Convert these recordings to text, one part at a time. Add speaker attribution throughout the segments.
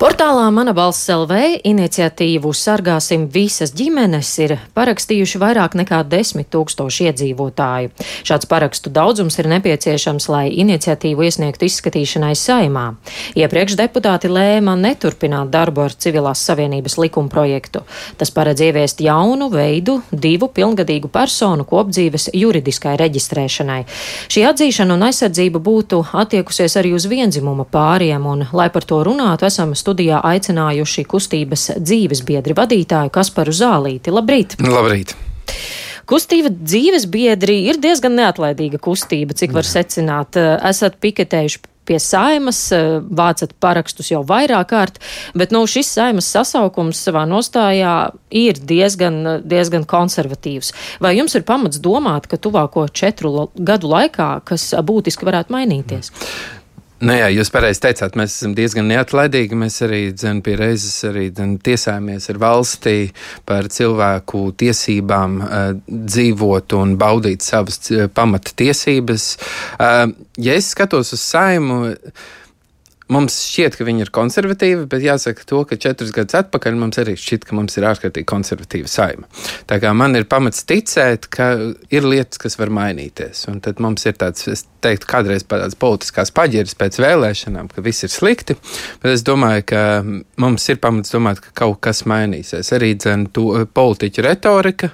Speaker 1: Portālā Mana balss LV iniciatīvu Sargāsim visas ģimenes ir parakstījuši vairāk nekā desmit tūkstoši iedzīvotāju. Šāds parakstu daudzums ir nepieciešams, lai iniciatīvu iesniegtu izskatīšanai saimā. Iepriekš deputāti lēma neturpināt darbu ar civilās savienības likuma projektu. Tas paredz ieviest jaunu veidu divu pilngadīgu personu kopdzīves juridiskai reģistrēšanai. Šī atzīšana un aizsardzība būtu attiekusies arī uz vienzimuma pāriem, un, lai par to runātu, esam studējuši studijā aicinājuši kustības dzīves biedri vadītāju Kasparu Zālīti. Labrīt!
Speaker 2: Labrīt!
Speaker 1: Kustība dzīves biedri ir diezgan neatlaidīga kustība, cik var secināt. Esat piketējuši pie saimas, vācat parakstus jau vairāk kārt, bet nu, šis saimas sasaukums savā nostājā ir diezgan, diezgan konservatīvs. Vai jums ir pamats domāt, ka tuvāko četru gadu laikā kas būtiski varētu mainīties? Mm.
Speaker 2: Nu, jā, jūs pareizi teicāt, mēs esam diezgan neatlaidīgi. Mēs arī dzen, pie reizes arī, dzen, tiesājamies ar valstī par cilvēku tiesībām uh, dzīvot un baudīt savas uh, pamata tiesības. Uh, ja es skatos uz saimu, mums šķiet, ka viņi ir konservatīvi, bet jāsaka to, ka četrus gadus atpakaļ mums arī šķiet, ka mums ir ārkārtīgi konservatīva saima. Tā kā man ir pamats ticēt, ka ir lietas, kas var mainīties. Un tad mums ir tāds, es teiktu, kādreiz tāds politiskās paģiras pēc vēlēšanām, ka viss ir slikti, bet es domāju, ka mums ir pamats domāt, ka kaut kas mainīsies. Arī dzen, tu, politiķu retorika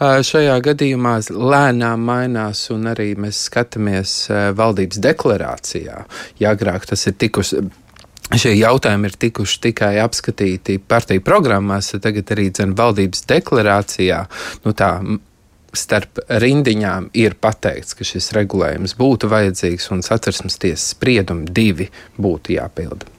Speaker 2: šajā gadījumā lēnām mainās, un arī mēs skatāmies valdības deklarācijā. Ja agrāk tas ir tikus šie jautājumi ir tikuši tikai apskatīti partiju programmās, tagad arī dzen, valdības deklarācijā. Nu, tā, starp rindiņām ir pateikts, ka šis regulējums būtu vajadzīgs un satversmes tiesas spriedumi divi būtu jāpilda.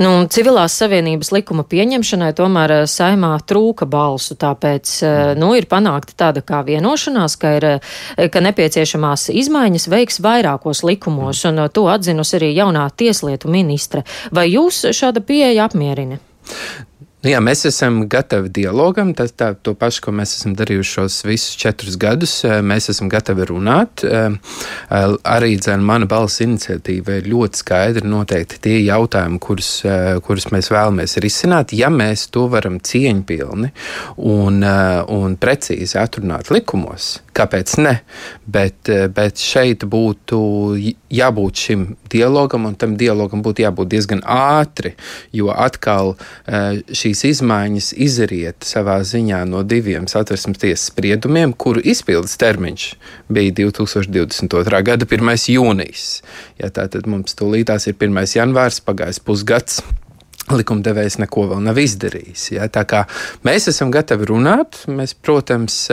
Speaker 1: Nu, civilās savienības likuma pieņemšanai tomēr eh, saimā trūka balsu, tāpēc eh, nu, ir panākta tāda kā vienošanās, ka, ir, eh, ka nepieciešamās izmaiņas veiks vairākos likumos, un to atzinusi arī jaunā tieslietu ministre. Vai jūs šāda pieeja apmierina?
Speaker 2: Nu, jā, mēs esam gatavi dialogam. Tas tā, to pašu, ko mēs esam darījuši šos visus četrus gadus. Eh, mēs esam gatavi runāt. Eh, eh, arī dzēn, mana balss iniciatīva ir ļoti skaidri noteikti tie jautājumi, kurus, kurus mēs vēlamies risināt. Ja mēs to varam cieņpilni un, un precīzi atrunāt likumos, kāpēc ne? Bet, bet šeit būtu jābūt šim dialogam, un tam dialogam būtu jābūt diezgan ātri, jo atkal šī šīs izmaiņas izriet savā ziņā no diviem satversmes tiesas spriedumiem, kuru izpildes termiņš bija 2022. gada 1. jūnijas. Ja tā tad mums tūlītās ir 1. janvārs, pagājis pusgads likumdevējs neko vēl nav izdarījis. Ja? Tā kā mēs esam gatavi runāt, mēs, protams,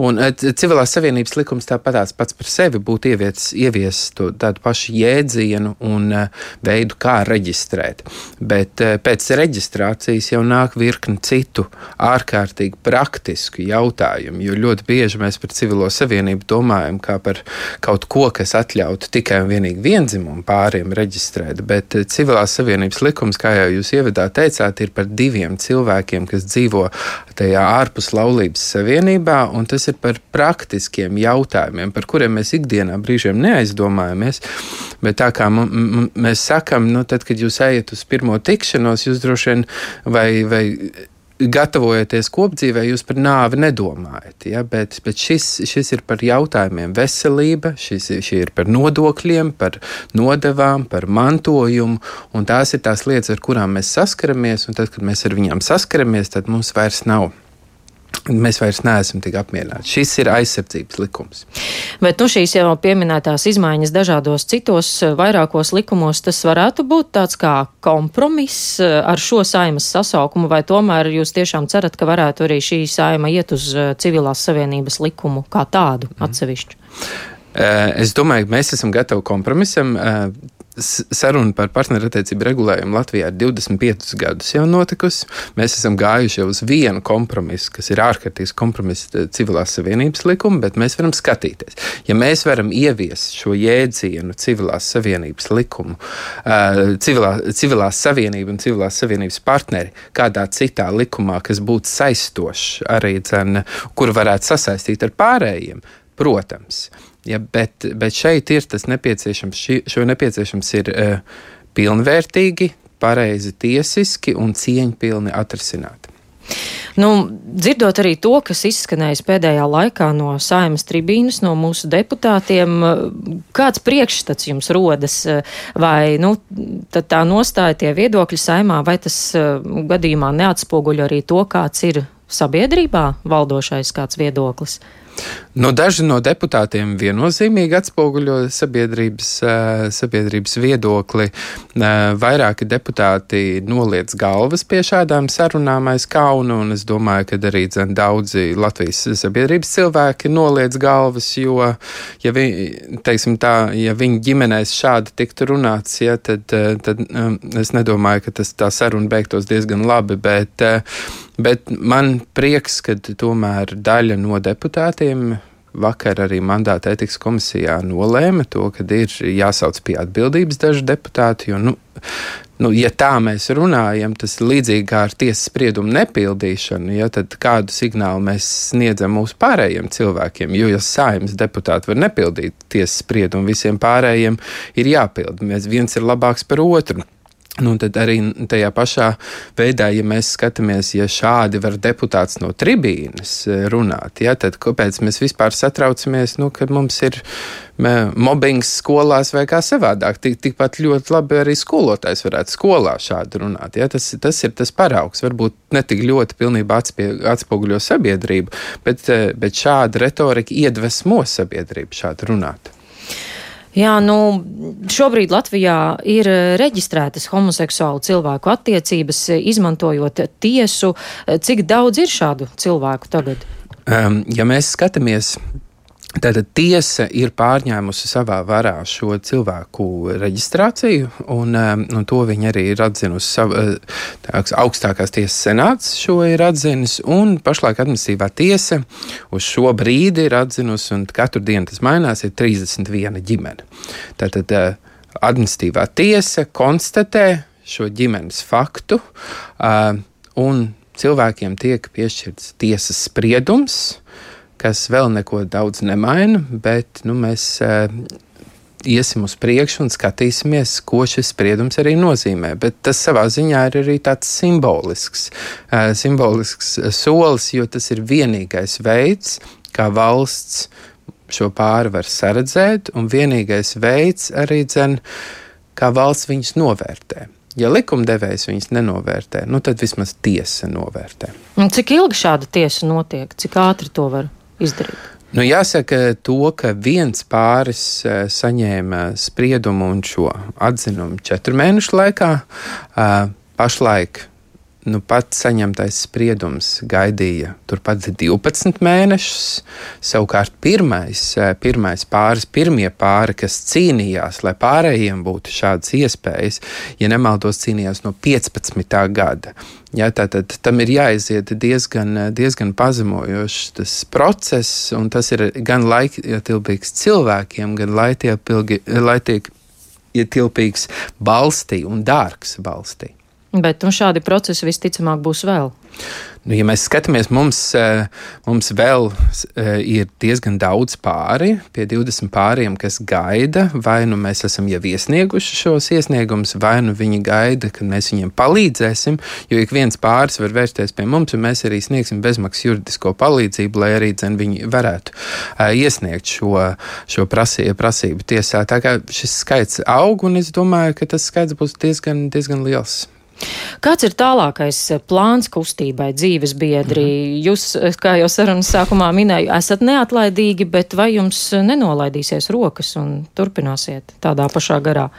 Speaker 2: Un eh, civilās savienības likums tāpat pats par sevi būtu ievies, ievies tādu pašu jēdzienu un uh, veidu, kā reģistrēt. Bet pēc reģistrācijas jau nāk virkni citu ārkārtīgi praktisku jautājumu, jo ļoti bieži mēs par civilo savienību domājam kā par kaut ko, kas atļautu tikai un vienīgi vienzimumu pāriem reģistrēt, bet civilās savienības likums, kā jau jūs ievadā teicāt, ir par diviem cilvēkiem, kas dzīvo tajā ārpus laulības savienībā, un tas ir par praktiskiem jautājumiem, par kuriem mēs ikdienā brīžiem neaizdomājamies. Bet tā kā mēs sakam, nu, tad, kad jūs ejat uz pirmo tikšanos, jūs droši vien vai, vai gatavojoties kopdzīvē, jūs par nāvi nedomājat. Ja? Bet, bet šis, šis ir par jautājumiem veselība, šis, šis ir par nodokļiem, par nodevām, par mantojumu. Tās ir tās lietas, ar kurām mēs saskaramies. Tad, kad mēs ar viņām saskaramies, tad mums vairs nav Mēs vairs neesam tik apmierināti. Šis ir aizsardzības likums.
Speaker 1: Bet nu, šīs jau pieminētās izmaiņas dažādos citos eh, vairākos likumos, tas varētu būt tāds kā kompromiss eh, ar šo saimas sasaukumu, vai tomēr jūs tiešām cerat, ka varētu arī šī saima iet uz eh, civilās savienības likumu kā tādu mm. atsevišķu?
Speaker 2: Es domāju, ka mēs esam gatavi kompromisam saruna par partnerattiecību regulējumu Latvijā ir 25 gadus jau notikusi. Mēs esam gājuši jau uz vienu kompromisu, kas ir ārkārtīgs kompromiss eh, civilās savienības likuma, bet mēs varam skatīties. Ja mēs varam ieviest šo jēdzienu civilās savienības likumu, uh, civilā, civilās savienība un civilās savienības partneri kādā citā likumā, kas būtu saistošs arī, dzen, kuru varētu sasaistīt ar pārējiem, protams. Ja, bet, bet šeit ir tas nepieciešams, ši, šo nepieciešams ir uh, pilnvērtīgi pareizi tiesiski un cieņpilni atrisināti.
Speaker 1: Nu, dzirdot arī to, kas izskanējis pēdējā laikā no saimas tribīnas, no mūsu deputātiem, kāds priekšstats jums rodas, vai nu, tā nostāja tie viedokļi saimā, vai tas gadījumā neatspoguļo arī to, kāds ir sabiedrībā valdošais kāds viedoklis?
Speaker 2: Nu, daži no deputātiem viennozīmīgi atspoguļo sabiedrības, sabiedrības viedokli. Vairāki deputāti noliec galvas pie šādām sarunām aiz kaunu, un es domāju, ka arī dzen, daudzi Latvijas sabiedrības cilvēki noliec galvas, jo, ja, vi, teiksim, tā, ja viņu ģimenēs šādi tiktu runāts, ja, tad, tad es nedomāju, ka tas tā saruna beigtos diezgan labi, bet Bet man prieks, ka tomēr daļa no deputātiem vakar arī mandāta etikas komisijā nolēma to, ka ir jāsauc pie atbildības daži deputāti. Jo, nu, nu, ja tā mēs runājam, tas ir līdzīgi kā ar tiesas spriedumu nepildīšanu. Ja, tad kādu signālu mēs sniedzam mūsu pārējiem cilvēkiem? Jo, ja saimnes deputāti var nepildīt tiesas spriedumu, visiem pārējiem ir jāpild. Mēs viens ir labāks par otru. Nu, tad arī tajā pašā veidā, ja mēs skatāmies, ja šādi var deputāts no tribīnes eh, runāt, ja, tad kāpēc mēs vispār satraucamies, nu, kad mums ir mobbings skolās vai kā savādāk? Tik, tikpat ļoti labi arī skolotājs varētu skolā šādi runāt. Ja. Tas, tas ir tas paraugs, varbūt ne tik ļoti pilnībā atspoguļo sabiedrību, bet, eh, bet šāda retorika iedvesmo sabiedrību šādi runāt.
Speaker 1: Jā, nu, šobrīd Latvijā ir reģistrētas homoseksuālu cilvēku attiecības, izmantojot tiesu. Cik daudz ir šādu cilvēku tagad?
Speaker 2: Um, ja mēs skatāmies Tātad tiesa ir pārņēmusi savā varā šo cilvēku reģistrāciju, un, um, un to viņi arī ir atzinusi. Savu, uh, tāks, augstākās tiesas senāts šo ir atzinis, un pašlaik administratīvā tiesa uz šo brīdi ir atzinusi, un katru dienu tas mainās, ir 31 ģimene. Tātad uh, administratīvā tiesa konstatē šo ģimenes faktu, uh, un cilvēkiem tiek piešķirts tiesas spriedums kas vēl neko daudz nemaina, bet nu, mēs uh, iesim uz priekšu un skatīsimies, ko šis spriedums arī nozīmē. Bet tas savā ziņā ir arī tāds simbolisks, uh, simbolisks solis, jo tas ir vienīgais veids, kā valsts šo pāri var saredzēt, un vienīgais veids arī dzen, kā valsts viņus novērtē. Ja likumdevējs viņus nenovērtē, nu tad vismaz tiesa novērtē.
Speaker 1: Un cik ilgi šāda tiesa notiek? Cik ātri to var izdarīt?
Speaker 2: Nu, jāsaka, to, ka viens pāris uh, saņēma spriedumu un šo atzinumu četru mēnešu laikā, uh, pašlaik nu, pats saņemtais spriedums gaidīja turpat 12 mēnešus. Savukārt pirmais, eh, pirmais pāris, pirmie pāri, kas cīnījās, lai pārējiem būtu šādas iespējas, ja nemaldos, cīnījās no 15. gada. Ja, tātad tam ir jāiziet diezgan, diezgan pazemojošs tas process, un tas ir gan laikietilpīgs cilvēkiem, gan laikietilpīgs valstī un dārgs valstī.
Speaker 1: Bet nu, šādi procesi visticamāk būs vēl.
Speaker 2: Nu, ja mēs skatāmies, mums, eh, mums vēl eh, ir diezgan daudz pāri, pie 20 pāriem, kas gaida, vai nu mēs esam jau iesnieguši šos iesniegumus, vai nu viņi gaida, kad mēs viņiem palīdzēsim. Jo ik viens pāris var vērsties pie mums, un mēs arī sniegsim bezmaksas juridisko palīdzību, lai arī dzen, viņi varētu uh, iesniegt šo, šo prasību, prasību tiesā. Tā kā šis skaits aug, un es domāju, ka tas skaits būs diezgan, diezgan liels.
Speaker 1: Kāds ir tālākais eh, plāns kustībai dzīves biedri? Mm -hmm. Jūs, eh, kā jau sarunas sākumā minēju, esat neatlaidīgi, bet vai jums nenolaidīsies rokas un turpināsiet tādā pašā garā?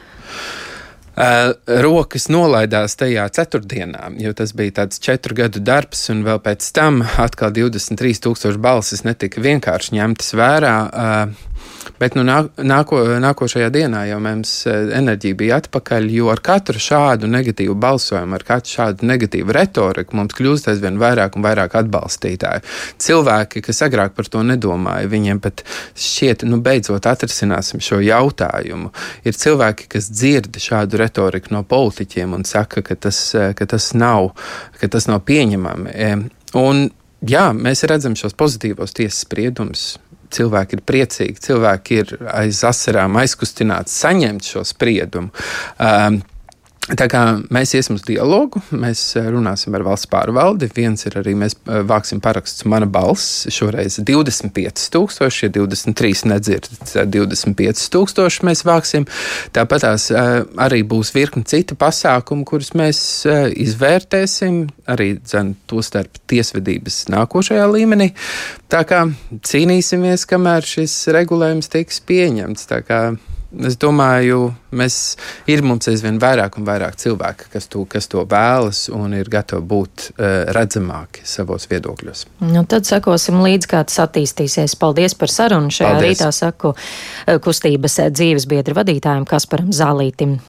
Speaker 2: Uh, rokas nolaidās tajā ceturtdienā, jo tas bija tāds četru gadu darbs, un vēl pēc tam atkal 23,000 balsis netika vienkārši ņemtas vērā. Uh, Bet nu, nāko, nākošajā dienā jau mums eh, enerģija bija atpakaļ, jo ar katru šādu negatīvu balsojumu, ar katru šādu negatīvu retoriku mums kļūst aizvien vairāk un vairāk atbalstītāju. Cilvēki, kas agrāk par to nedomāja, viņiem pat šķiet, nu beidzot atrisināsim šo jautājumu. Ir cilvēki, kas dzird šādu retoriku no politiķiem un saka, ka tas, eh, ka tas, nav, ka tas nav pieņemami. Un, jā, mēs redzam šos pozitīvos tiesas spriedumus cilvēki ir priecīgi, cilvēki ir aiz asarām aizkustināti saņemt šo spriedumu. Um, Tā kā mēs iesim uz dialogu, mēs eh, runāsim ar valsts pārvaldi. Viens ir arī mēs eh, vāksim parakstus mana balss. Šoreiz 25,000, ja 23 nedzird, 25,000 mēs vāksim. Tāpat tās eh, arī būs virkni citi pasākumi, kurus mēs izvērtēsim, arī dzen, to starp tiesvedības nākošajā līmenī. Tā kā cīnīsimies, kamēr šis regulējums tiks pieņemts. Es domāju, mēs ir mums aizvien vairāk un vairāk cilvēku, kas to, kas to vēlas un ir gatavi būt uh, redzamāki savos viedokļos.
Speaker 1: Nu, tad sekosim līdzi, kā tas attīstīsies. Paldies par sarunu. Šajā Paldies. rītā saku eh, kustības dzīves biedra vadītājiem Kasparam Zālītim.